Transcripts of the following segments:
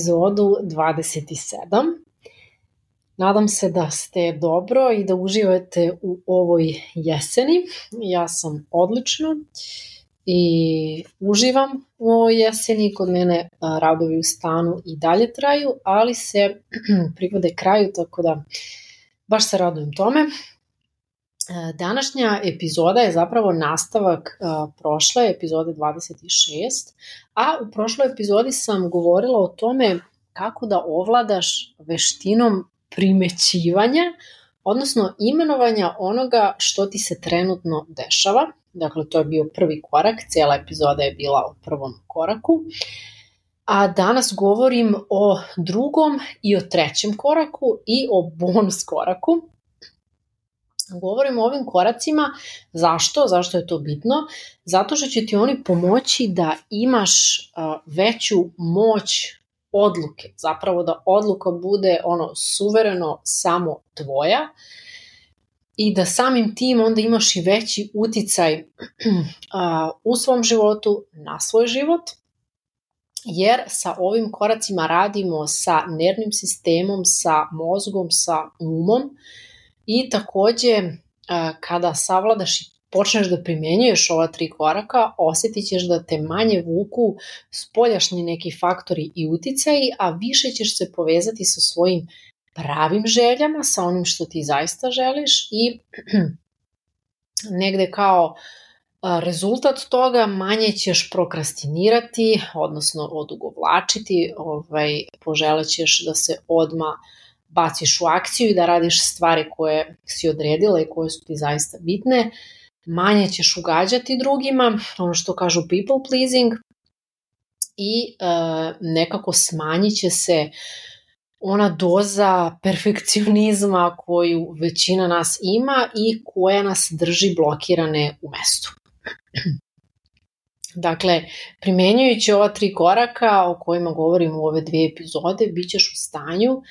Epizodu 27. Nadam se da ste dobro i da uživate u ovoj jeseni. Ja sam odlično i uživam u ovoj jeseni. Kod mene radovi u stanu i dalje traju, ali se privode kraju, tako da baš se radujem tome. E, današnja epizoda je zapravo nastavak uh, prošle epizode 26, a u prošloj epizodi sam govorila o tome kako da ovladaš veštinom primećivanja, odnosno imenovanja onoga što ti se trenutno dešava. Dakle, to je bio prvi korak, cijela epizoda je bila o prvom koraku. A danas govorim o drugom i o trećem koraku i o bonus koraku. Govorim o ovim koracima, zašto? Zašto je to bitno? Zato što će ti oni pomoći da imaš veću moć odluke, zapravo da odluka bude ono suvereno samo tvoja i da samim tim onda imaš i veći uticaj u svom životu na svoj život, jer sa ovim koracima radimo sa nervnim sistemom, sa mozgom, sa umom, I takođe, kada savladaš i počneš da primenjuješ ova tri koraka, osetit ćeš da te manje vuku spoljašnji neki faktori i uticaji, a više ćeš se povezati sa svojim pravim željama, sa onim što ti zaista želiš i negde kao rezultat toga manje ćeš prokrastinirati, odnosno odugovlačiti, ovaj, poželećeš da se odma baciš u akciju i da radiš stvari koje si odredila i koje su ti zaista bitne, manje ćeš ugađati drugima, ono što kažu people pleasing, i e, nekako smanjit će se ona doza perfekcionizma koju većina nas ima i koja nas drži blokirane u mestu. Dakle, primenjujući ova tri koraka o kojima govorim u ove dvije epizode, bit ćeš u stanju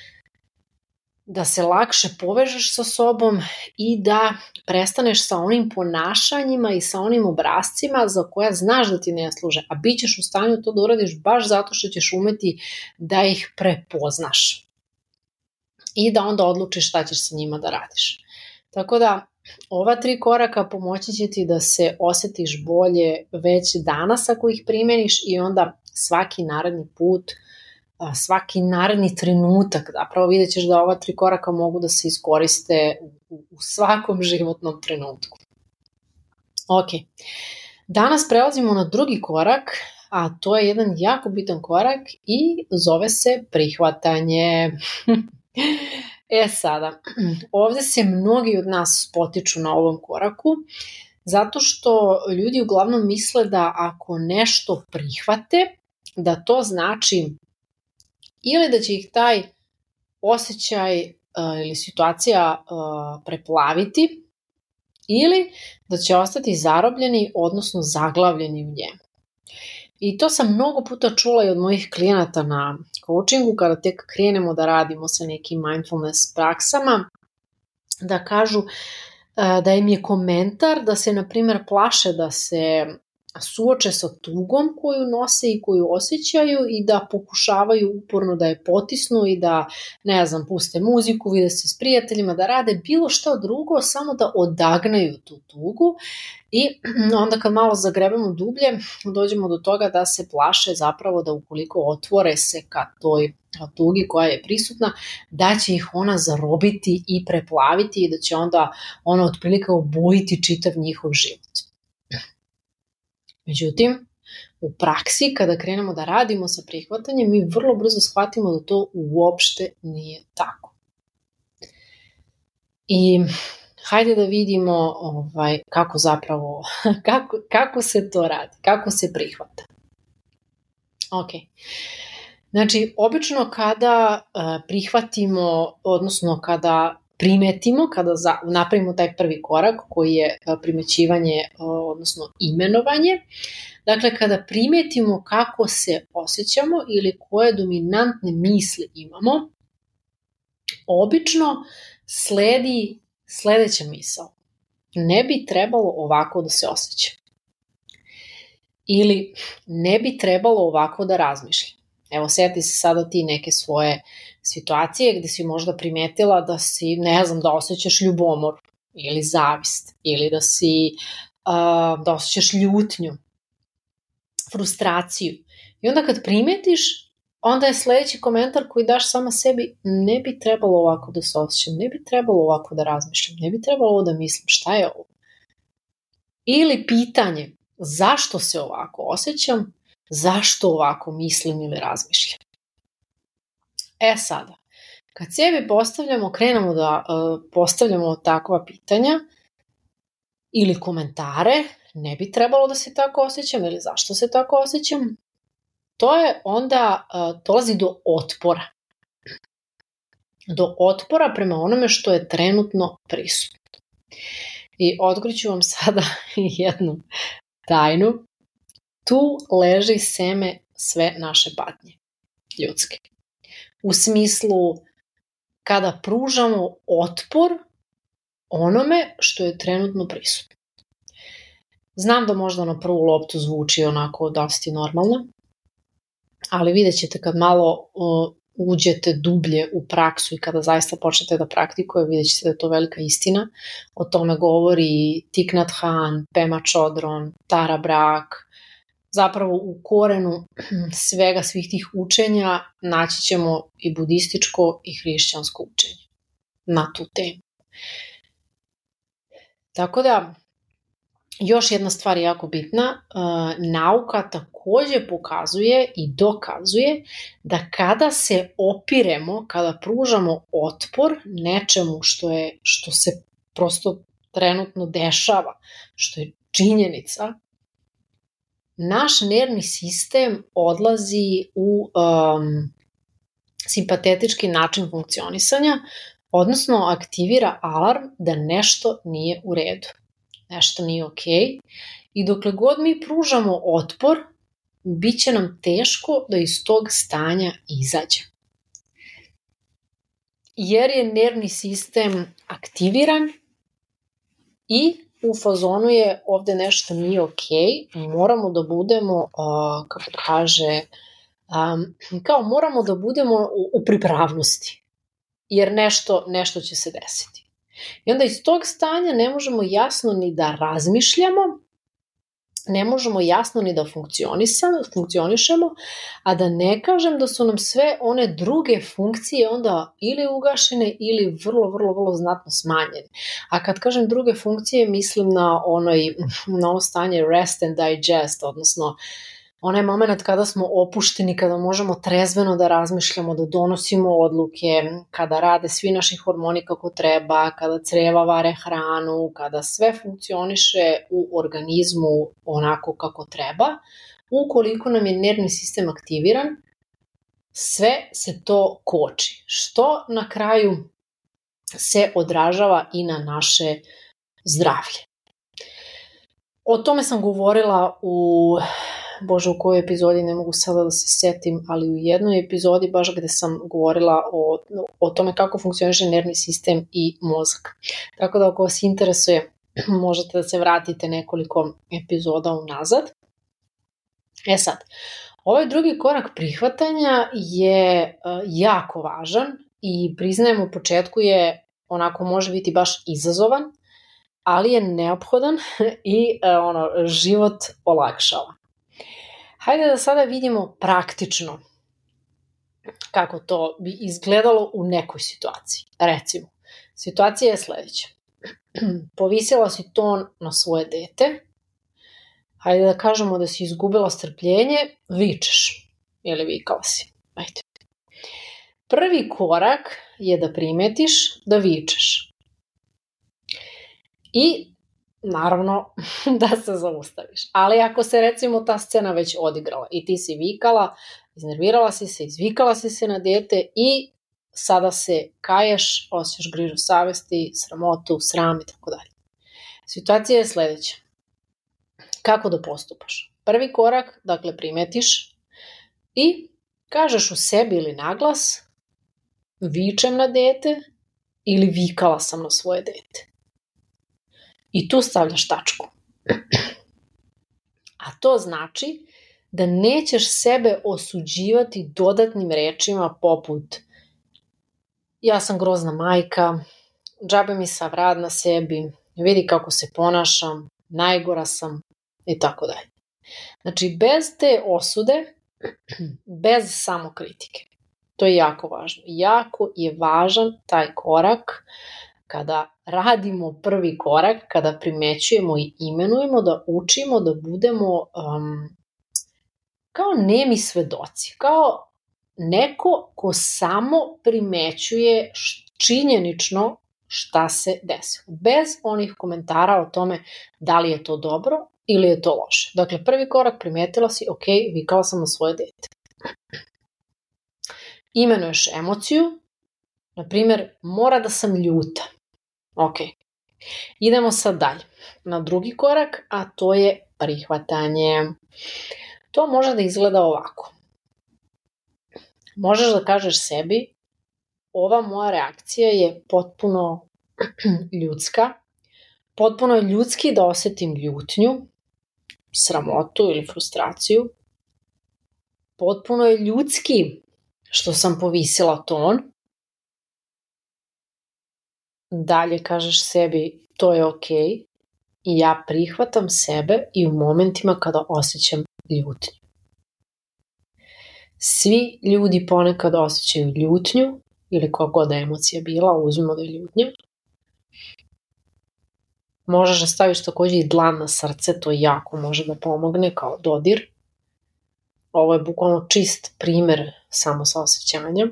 da se lakše povežeš sa sobom i da prestaneš sa onim ponašanjima i sa onim obrazcima za koja znaš da ti ne služe, a bit ćeš u stanju to da uradiš baš zato što ćeš umeti da ih prepoznaš i da onda odlučiš šta ćeš sa njima da radiš. Tako da, ova tri koraka pomoći će ti da se osetiš bolje već danas ako ih primeniš i onda svaki naredni put uh, svaki naredni trenutak, zapravo vidjet ćeš da ova tri koraka mogu da se iskoriste u, u svakom životnom trenutku. Ok, danas prelazimo na drugi korak, a to je jedan jako bitan korak i zove se prihvatanje. e sada, ovde se mnogi od nas potiču na ovom koraku, zato što ljudi uglavnom misle da ako nešto prihvate, da to znači ili da će ih taj osjećaj uh, ili situacija uh, preplaviti ili da će ostati zarobljeni, odnosno zaglavljeni u njemu. I to sam mnogo puta čula i od mojih klijenata na coachingu kada tek krenemo da radimo sa nekim mindfulness praksama, da kažu da im je komentar da se, na primer, plaše da se suoče sa tugom koju nose i koju osjećaju i da pokušavaju uporno da je potisnu i da, ne znam, puste muziku, vide se s prijateljima, da rade bilo što drugo, samo da odagnaju tu tugu i onda kad malo zagrebemo dublje, dođemo do toga da se plaše zapravo da ukoliko otvore se ka toj tugi koja je prisutna, da će ih ona zarobiti i preplaviti i da će onda ona otprilike obojiti čitav njihov život. Međutim, u praksi, kada krenemo da radimo sa prihvatanjem, mi vrlo brzo shvatimo da to uopšte nije tako. I hajde da vidimo ovaj, kako zapravo, kako, kako se to radi, kako se prihvata. Ok. Znači, obično kada uh, prihvatimo, odnosno kada primetimo, kada za, napravimo taj prvi korak koji je uh, primećivanje, uh, odnosno imenovanje, dakle kada primetimo kako se osjećamo ili koje dominantne misli imamo, obično sledi sledeća misao. Ne bi trebalo ovako da se osjeća. Ili ne bi trebalo ovako da razmišlja. Evo, seti se sada ti neke svoje situacije gde si možda primetila da si, ne znam, da osjećaš ljubomor ili zavist ili da si, uh, da osjećaš ljutnju, frustraciju. I onda kad primetiš, onda je sledeći komentar koji daš sama sebi, ne bi trebalo ovako da se osjećam, ne bi trebalo ovako da razmišljam, ne bi trebalo ovo da mislim, šta je ovo? Ili pitanje, zašto se ovako osjećam, zašto ovako mislim ili razmišljam? E sada, kad sebi postavljamo, krenemo da uh, postavljamo takva pitanja ili komentare, ne bi trebalo da se tako osjećam ili zašto se tako osjećam, to je onda, uh, dolazi do otpora. Do otpora prema onome što je trenutno prisutno. I otkriću vam sada jednu tajnu. Tu leži seme sve naše patnje, ljudske. U smislu kada pružamo otpor onome što je trenutno prisutno. Znam da možda na prvu loptu zvuči onako dosti normalno, ali vidjet ćete kad malo uh, uđete dublje u praksu i kada zaista počnete da praktikuje, vidjet ćete da je to velika istina. O tome govori Thich Nhat Hanh, Pema Chodron, Tara Brach. Zapravo u korenu svega svih tih učenja naći ćemo i budističko i hrišćansko učenje na tu temu. Tako da, još jedna stvar je jako bitna, uh, nauka takođe pokazuje i dokazuje da kada se opiremo, kada pružamo otpor nečemu što je što se prosto trenutno dešava, što je činjenica, naš nervni sistem odlazi u um, simpatetički način funkcionisanja, odnosno aktivira alarm da nešto nije u redu nešto nije okej. I dokle god mi pružamo otpor, bit će nam teško da iz tog stanja izađe. Jer je nervni sistem aktiviran i u fazonu je ovde nešto nije okej, okay, moramo da budemo, uh, kako kaže, um, kao moramo da budemo u, u pripravnosti, jer nešto, nešto će se desiti. I onda iz tog stanja ne možemo jasno ni da razmišljamo, ne možemo jasno ni da funkcionišemo, a da ne kažem da su nam sve one druge funkcije onda ili ugašene ili vrlo, vrlo, vrlo znatno smanjene. A kad kažem druge funkcije, mislim na, onoj, na ono stanje rest and digest, odnosno uh, onaj moment kada smo opušteni, kada možemo trezveno da razmišljamo, da donosimo odluke, kada rade svi naši hormoni kako treba, kada creva vare hranu, kada sve funkcioniše u organizmu onako kako treba, ukoliko nam je nervni sistem aktiviran, sve se to koči, što na kraju se odražava i na naše zdravlje. O tome sam govorila u bože u kojoj epizodi ne mogu sada da se setim, ali u jednoj epizodi baš gde sam govorila o, o tome kako funkcioniše nervni sistem i mozak. Tako da ako vas interesuje, možete da se vratite nekoliko epizoda unazad. E sad, ovaj drugi korak prihvatanja je uh, jako važan i priznajem u početku je onako može biti baš izazovan, ali je neophodan i uh, ono život olakšava. Hajde da sada vidimo praktično kako to bi izgledalo u nekoj situaciji. Recimo, situacija je sledeća. Povisila si ton na svoje dete, hajde da kažemo da si izgubila strpljenje, vičeš ili vikala si. Ajde. Prvi korak je da primetiš da vičeš. I naravno da se zaustaviš. Ali ako se recimo ta scena već odigrala i ti si vikala, iznervirala si se, izvikala si se na dete i sada se kaješ, osjećaš grižu savesti, sramotu, sram i tako dalje. Situacija je sledeća. Kako da postupaš? Prvi korak, dakle, primetiš i kažeš u sebi ili naglas vičem na dete ili vikala sam na svoje dete. I tu stavljaš tačku. A to znači da nećeš sebe osuđivati dodatnim rečima poput ja sam grozna majka, džabe mi sav rad na sebi, vidi kako se ponašam, najgora sam i tako dalje. Znači, bez te osude, bez samokritike. To je jako važno. Jako je važan taj korak kada radimo prvi korak, kada primećujemo i imenujemo, da učimo da budemo um, kao nemi svedoci, kao neko ko samo primećuje činjenično šta se desilo. Bez onih komentara o tome da li je to dobro ili je to loše. Dakle, prvi korak primetila si, ok, vikala sam na svoje dete. Imenuješ emociju, na primer, mora da sam ljuta. Ok. Idemo sad dalje. Na drugi korak, a to je prihvatanje. To može da izgleda ovako. Možeš da kažeš sebi, ova moja reakcija je potpuno ljudska. Potpuno je ljudski da osetim ljutnju, sramotu ili frustraciju. Potpuno je ljudski što sam povisila ton. Dalje kažeš sebi to je okej okay, i ja prihvatam sebe i u momentima kada osjećam ljutnju. Svi ljudi ponekad osjećaju ljutnju ili koja god emocija bila, uzmimo da je ljutnja. Možeš da staviš takođe i dlan na srce, to jako može da pomogne kao dodir. Ovo je bukvalno čist primer samosaosećanja.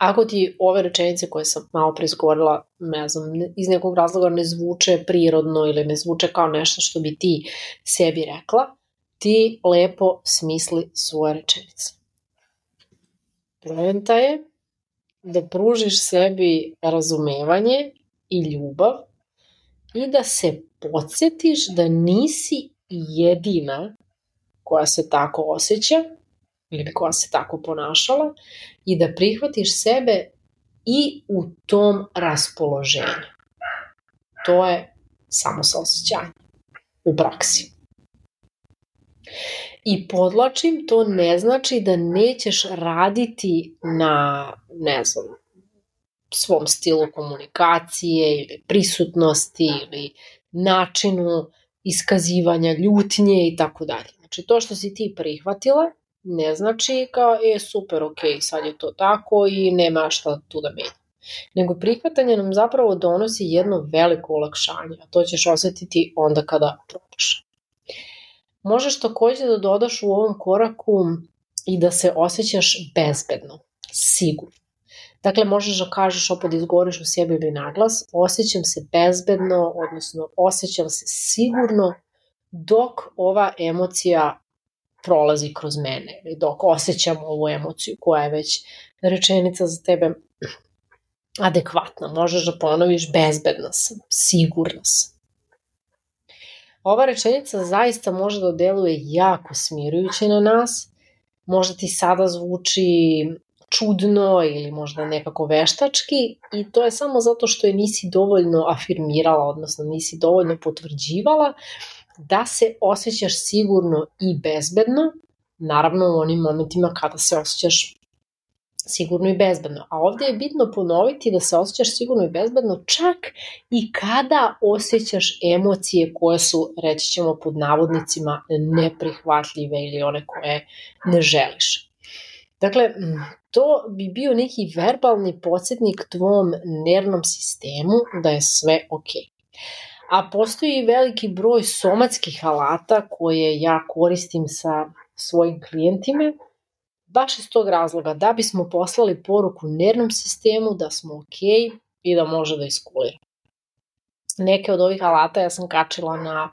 Ako ti ove rečenice koje sam malo pre izgovorila, ne znam, iz nekog razloga ne zvuče prirodno ili ne zvuče kao nešto što bi ti sebi rekla, ti lepo smisli svoje rečenice. Poenta je da pružiš sebi razumevanje i ljubav i da se podsjetiš da nisi jedina koja se tako osjeća ili koja se tako ponašala i da prihvatiš sebe i u tom raspoloženju. To je samo saosećanje u praksi. I podlačim, to ne znači da nećeš raditi na, ne znam, svom stilu komunikacije ili prisutnosti ili načinu iskazivanja ljutnje i tako dalje. Znači to što si ti prihvatila ne znači kao e super, ok, sad je to tako i nema šta tu da menja. Nego prihvatanje nam zapravo donosi jedno veliko olakšanje, a to ćeš osetiti onda kada probaš. Možeš takođe da dodaš u ovom koraku i da se osjećaš bezbedno, sigurno. Dakle, možeš da kažeš, opet izgovoriš u sebi ili naglas, osjećam se bezbedno, odnosno osjećam se sigurno dok ova emocija prolazi kroz mene ili dok osjećam ovu emociju koja je već rečenica za tebe adekvatna. Možeš da ponoviš bezbedna sam, sigurna sam. Ova rečenica zaista može da deluje jako smirujuće na nas. Možda ti sada zvuči čudno ili možda nekako veštački i to je samo zato što je nisi dovoljno afirmirala, odnosno nisi dovoljno potvrđivala da se osjećaš sigurno i bezbedno, naravno u onim momentima kada se osjećaš sigurno i bezbedno. A ovde je bitno ponoviti da se osjećaš sigurno i bezbedno čak i kada osjećaš emocije koje su, reći ćemo pod navodnicima, neprihvatljive ili one koje ne želiš. Dakle, to bi bio neki verbalni podsjetnik tvom nervnom sistemu da je sve okej. Okay. A postoji veliki broj somatskih alata koje ja koristim sa svojim klijentima baš iz tog razloga da bismo poslali poruku nervnom sistemu da smo ok i da može da iskulira. Neke od ovih alata ja sam kačila na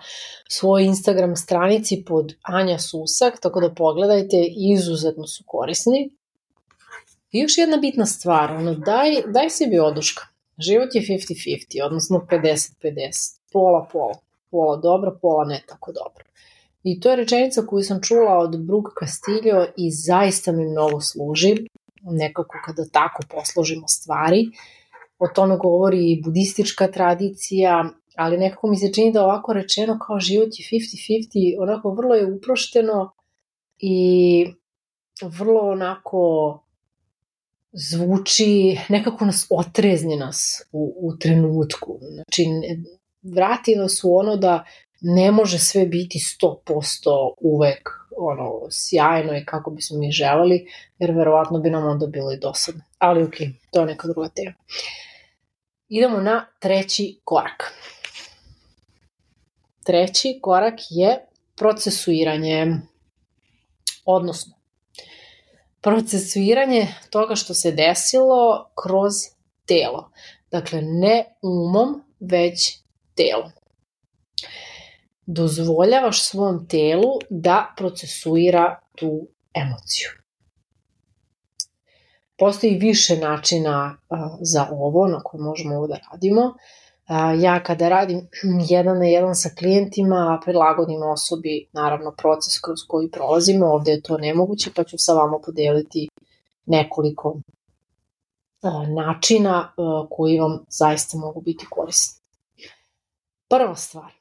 svojoj Instagram stranici pod Anja Susak, tako da pogledajte, izuzetno su korisni. I još jedna bitna stvar, ono, daj, daj sebi oduška. Život je 50-50, odnosno 50-50, pola-pola. Pola dobro, pola ne tako dobro. I to je rečenica koju sam čula od Brooke Castillo i zaista mi mnogo služi, nekako kada tako posložimo stvari. O tome govori i budistička tradicija, ali nekako mi se čini da ovako rečeno kao život je 50-50, onako vrlo je uprošteno i vrlo onako zvuči, nekako nas otrezni nas u, u trenutku. Znači, vrati nas u ono da ne može sve biti 100% uvek ono, sjajno i kako bismo mi želeli, jer verovatno bi nam onda bilo i dosadno. Ali ok, to je neka druga tema. Idemo na treći korak. Treći korak je procesuiranje, odnosno procesuiranje toga što se desilo kroz telo. Dakle, ne umom, već telom. Dozvoljavaš svom telu da procesuira tu emociju. Postoji više načina za ovo na koje možemo ovo da radimo. Ja kada radim jedan na jedan sa klijentima, prilagodim osobi naravno proces kroz koji prolazimo, ovde je to nemoguće, pa ću sa vama podeliti nekoliko načina koji vam zaista mogu biti korisni. Prva stvar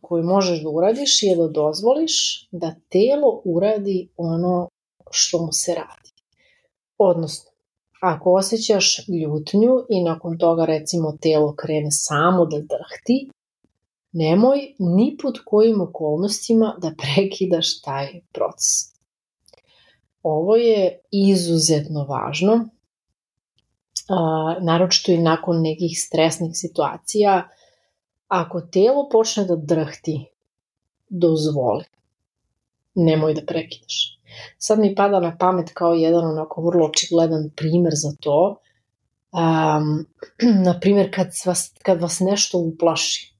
koju možeš da uradiš je da dozvoliš da telo uradi ono što mu se radi. Odnosno, Ako osjećaš ljutnju i nakon toga recimo telo krene samo da drhti, nemoj ni pod kojim okolnostima da prekidaš taj proces. Ovo je izuzetno važno, naročito i nakon nekih stresnih situacija. Ako telo počne da drhti, dozvoli. Nemoj da prekidaš. Sad mi pada na pamet kao jedan onako vrlo očigledan primer za to. Um, na primjer kad vas, kad vas nešto uplaši.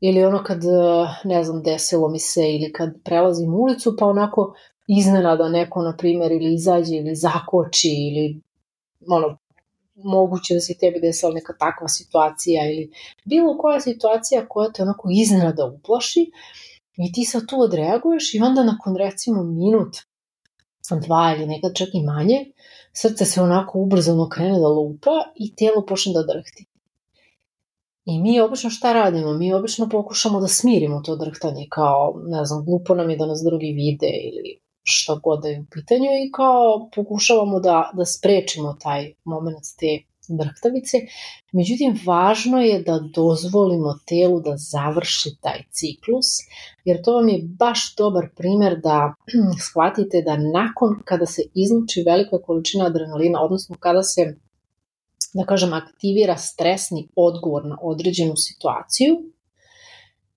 Ili ono kad, ne znam, desilo mi se, ili kad prelazim ulicu pa onako iznenada neko, na primjer, ili izađe, ili zakoči, ili ono, moguće da se tebi desila neka takva situacija ili bilo koja situacija koja te onako iznenada uplaši I ti sad tu odreaguješ i onda nakon recimo minut, dva ili nekad čak i manje, srce se onako ubrzano krene da lupa i telo počne da drhti. I mi obično šta radimo? Mi obično pokušamo da smirimo to drhtanje, kao, ne znam, glupo nam je da nas drugi vide ili šta god da je u pitanju i kao pokušavamo da, da sprečimo taj moment te drhtavice. Međutim, važno je da dozvolimo telu da završi taj ciklus, jer to vam je baš dobar primer da shvatite da nakon kada se izluči velika količina adrenalina, odnosno kada se da kažem, aktivira stresni odgovor na određenu situaciju,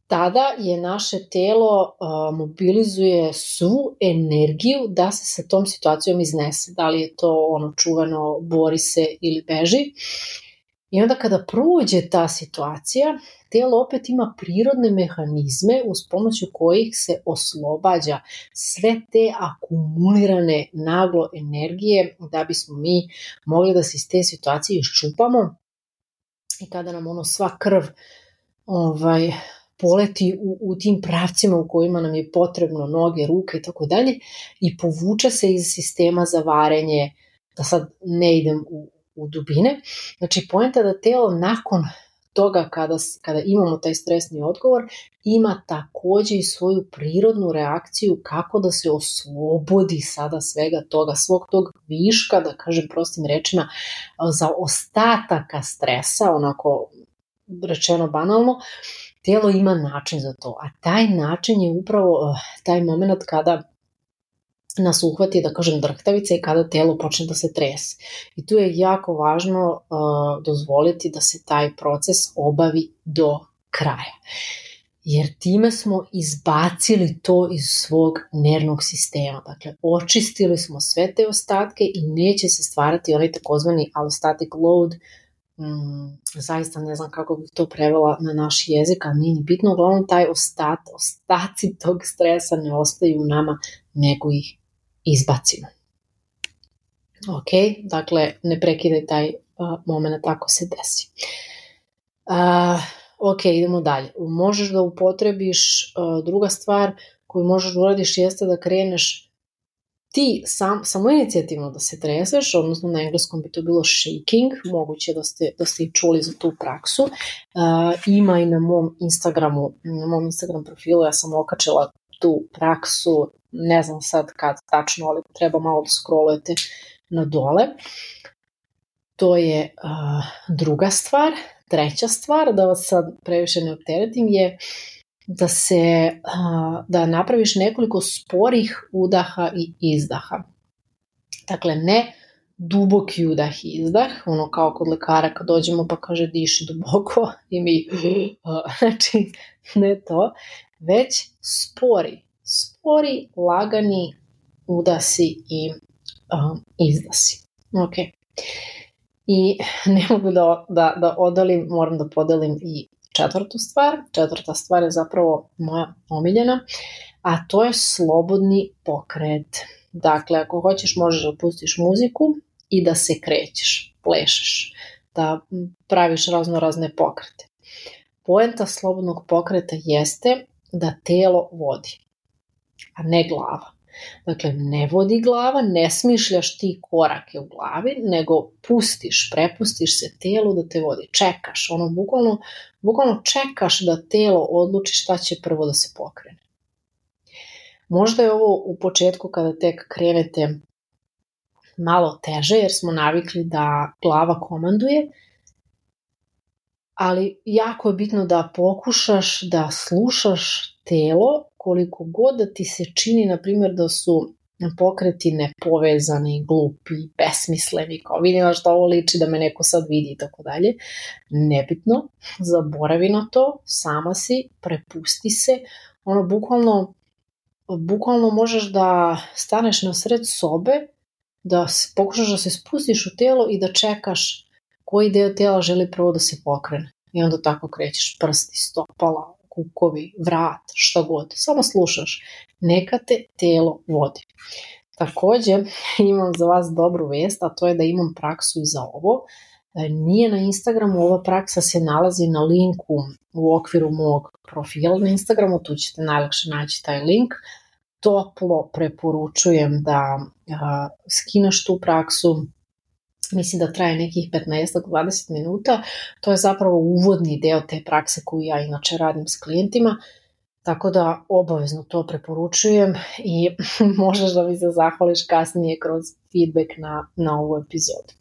tada je naše telo uh, mobilizuje svu energiju da se sa tom situacijom iznese. Da li je to ono čuveno bori se ili beži. I onda kada prođe ta situacija, telo opet ima prirodne mehanizme uz pomoću kojih se oslobađa sve te akumulirane naglo energije da bismo mi mogli da se iz te situacije iščupamo i kada nam ono sva krv ovaj, poleti u, u tim pravcima u kojima nam je potrebno noge, ruke i tako dalje i povuče se iz sistema za varenje, da sad ne idem u, u dubine. Znači, poenta da telo nakon toga kada, kada imamo taj stresni odgovor, ima takođe i svoju prirodnu reakciju kako da se oslobodi sada svega toga, svog tog viška, da kažem prostim rečima, za ostataka stresa, onako rečeno banalno, telo ima način za to, a taj način je upravo uh, taj moment kada nas uhvati, da kažem, drhtavica i kada telo počne da se trese. I tu je jako važno uh, dozvoliti da se taj proces obavi do kraja. Jer time smo izbacili to iz svog nervnog sistema. Dakle, očistili smo sve te ostatke i neće se stvarati onaj takozvani allostatic load mm, zaista ne znam kako bih to prevela na naš jezik, ali nije ni bitno, uglavnom taj ostat, ostaci tog stresa ne ostaju u nama, nego ih izbacimo. Ok, dakle, ne prekidaj taj uh, moment ako se desi. Uh, ok, idemo dalje. Možeš da upotrebiš, uh, druga stvar koju možeš da uradiš jeste da kreneš ti sam, samo inicijativno da se treseš, odnosno na engleskom bi to bilo shaking, moguće da ste, da ste i čuli za tu praksu. Uh, ima i na mom Instagramu, na mom Instagram profilu, ja sam okačila tu praksu, ne znam sad kad tačno, ali treba malo da scrollujete na dole. To je uh, druga stvar. Treća stvar, da vas sad previše ne opteretim, je da se da napraviš nekoliko sporih udaha i izdaha. Dakle, ne duboki udah i izdah, ono kao kod lekara kad dođemo pa kaže diši duboko i mi, znači ne to, već spori, spori, lagani udasi i um, izdasi. Ok. I ne mogu da, da, da odalim, moram da podelim i četvrtu stvar. Četvrta stvar je zapravo moja omiljena, a to je slobodni pokret. Dakle, ako hoćeš možeš da pustiš muziku i da se krećeš, plešeš, da praviš razno razne pokrete. Poenta slobodnog pokreta jeste da telo vodi, a ne glava. Dakle, ne vodi glava, ne smišljaš ti korake u glavi, nego pustiš, prepustiš se telu da te vodi. Čekaš, ono, bukvalno, bukvalno čekaš da telo odluči šta će prvo da se pokrene. Možda je ovo u početku kada tek krenete malo teže, jer smo navikli da glava komanduje, ali jako je bitno da pokušaš da slušaš telo koliko god da ti se čini, na primjer, da su pokreti nepovezani, glupi, besmisleni, kao vidim što ovo liči da me neko sad vidi i tako dalje. Nebitno, zaboravi na to, sama si, prepusti se, ono bukvalno, bukvalno možeš da staneš na sred sobe, da pokušaš da se spustiš u telo i da čekaš koji deo tela želi prvo da se pokrene. I onda tako krećeš prsti, stopala, kukovi, vrat, što god. Samo slušaš. Neka te telo vodi. Takođe, imam za vas dobru vest, a to je da imam praksu i za ovo. E, nije na Instagramu, ova praksa se nalazi na linku u okviru mog profila na Instagramu, tu ćete najlakše naći taj link. Toplo preporučujem da a, skineš tu praksu, mislim da traje nekih 15-20 minuta. To je zapravo uvodni deo te prakse koju ja inače radim s klijentima, tako da obavezno to preporučujem i možeš da mi se zahvališ kasnije kroz feedback na, na ovu epizodu.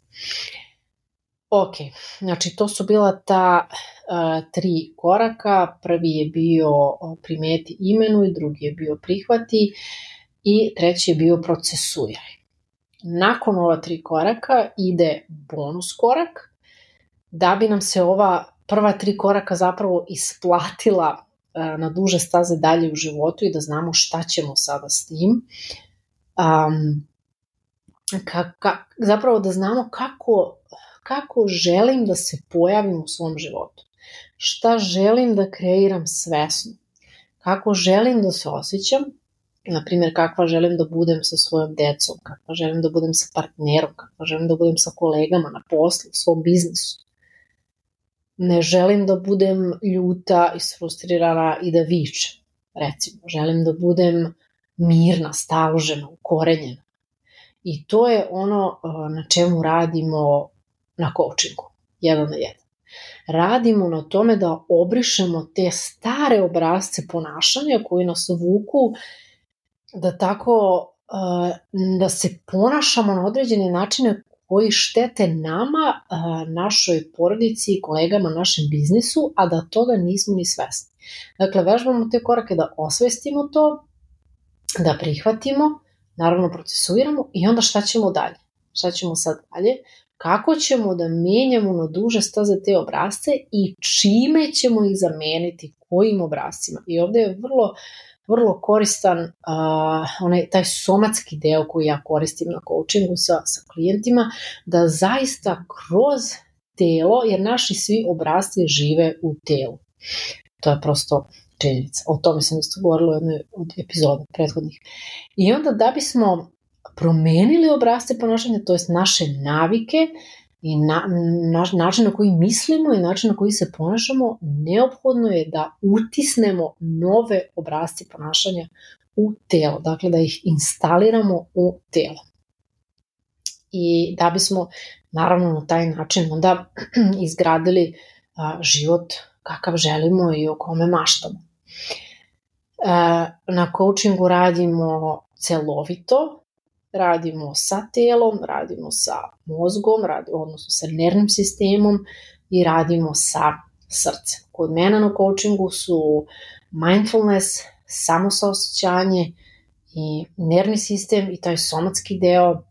Ok, znači to su bila ta uh, tri koraka. Prvi je bio primeti imenu drugi je bio prihvati i treći je bio procesuiraj. Nakon ova tri koraka ide bonus korak, da bi nam se ova prva tri koraka zapravo isplatila e, na duže staze dalje u životu i da znamo šta ćemo sada s tim. Um, ka, ka, zapravo da znamo kako, kako želim da se pojavim u svom životu. Šta želim da kreiram svesno. Kako želim da se osjećam na primjer kakva želim da budem sa svojom decom, kakva želim da budem sa partnerom, kakva želim da budem sa kolegama na poslu, u svom biznisu. Ne želim da budem ljuta, isfrustrirana i da vičem, recimo. Želim da budem mirna, staložena, ukorenjena. I to je ono na čemu radimo na coachingu, jedan na jedan. Radimo na tome da obrišemo te stare obrazce ponašanja koji nas vuku da tako da se ponašamo na određene načine koji štete nama, našoj porodici, kolegama, našem biznisu, a da toga nismo ni svesni. Dakle, vežbamo te korake da osvestimo to, da prihvatimo, naravno procesuiramo i onda šta ćemo dalje? Šta ćemo sad dalje? Kako ćemo da menjamo na duže staze te obrazce i čime ćemo ih zameniti, kojim obrazcima? I ovde je vrlo uh, vrlo koristan uh, onaj, taj somatski deo koji ja koristim na coachingu sa, sa klijentima, da zaista kroz telo, jer naši svi obrazci žive u telu. To je prosto činjenica. O tome sam isto govorila u jednoj od epizoda prethodnih. I onda da bismo promenili obrazce ponašanja, to jest naše navike i na, naš, način na koji mislimo i način na koji se ponašamo, neophodno je da utisnemo nove obrazce ponašanja u telo, dakle da ih instaliramo u telo. I da bismo naravno na taj način onda izgradili a, život kakav želimo i o kome maštamo. E, na coachingu radimo celovito, radimo sa telom, radimo sa mozgom, radimo, odnosno sa nervnim sistemom i radimo sa srcem. Kod mene na coachingu su mindfulness, samosaosećanje i nervni sistem i taj somatski deo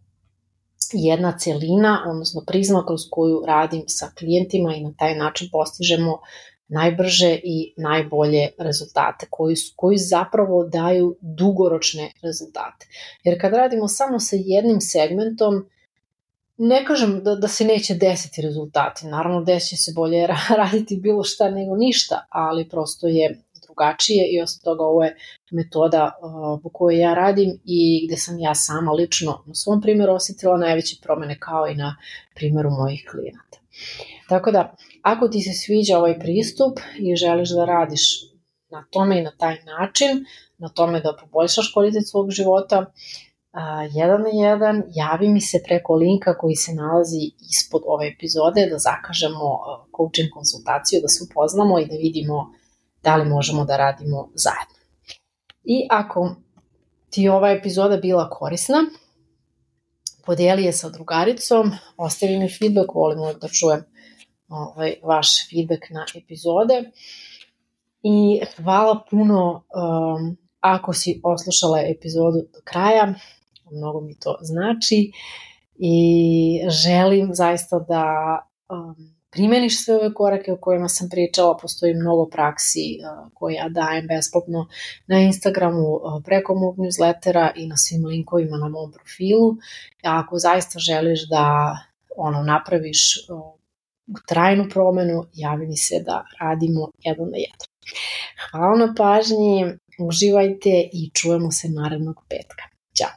jedna celina, odnosno prizma kroz koju radim sa klijentima i na taj način postižemo najbrže i najbolje rezultate koji, su, koji zapravo daju dugoročne rezultate. Jer kad radimo samo sa jednim segmentom, ne kažem da, da se neće desiti rezultati, naravno desit će se bolje raditi bilo šta nego ništa, ali prosto je drugačije i osim toga ovo je metoda uh, po kojoj ja radim i gde sam ja sama lično na svom primjeru osetila najveće promene kao i na primjeru mojih klijenata. Tako da, ako ti se sviđa ovaj pristup i želiš da radiš na tome i na taj način, na tome da poboljšaš kvalitet svog života, jedan na jedan, javi mi se preko linka koji se nalazi ispod ove epizode da zakažemo coaching konsultaciju, da se upoznamo i da vidimo da li možemo da radimo zajedno. I ako ti ova epizoda bila korisna, podijeli je sa drugaricom, ostavi mi feedback, volimo da čujem ovaj, vaš feedback na epizode. I hvala puno um, ako si oslušala epizodu do kraja, mnogo mi to znači i želim zaista da um, primeniš sve ove korake o kojima sam pričala, postoji mnogo praksi uh, koje ja dajem besplatno na Instagramu uh, preko mog newslettera i na svim linkovima na mom profilu. Ako zaista želiš da ono napraviš uh, trajnu promenu, javi mi se da radimo jedan na jedan. Hvala na pažnji, uživajte i čujemo se narednog petka. Ćao!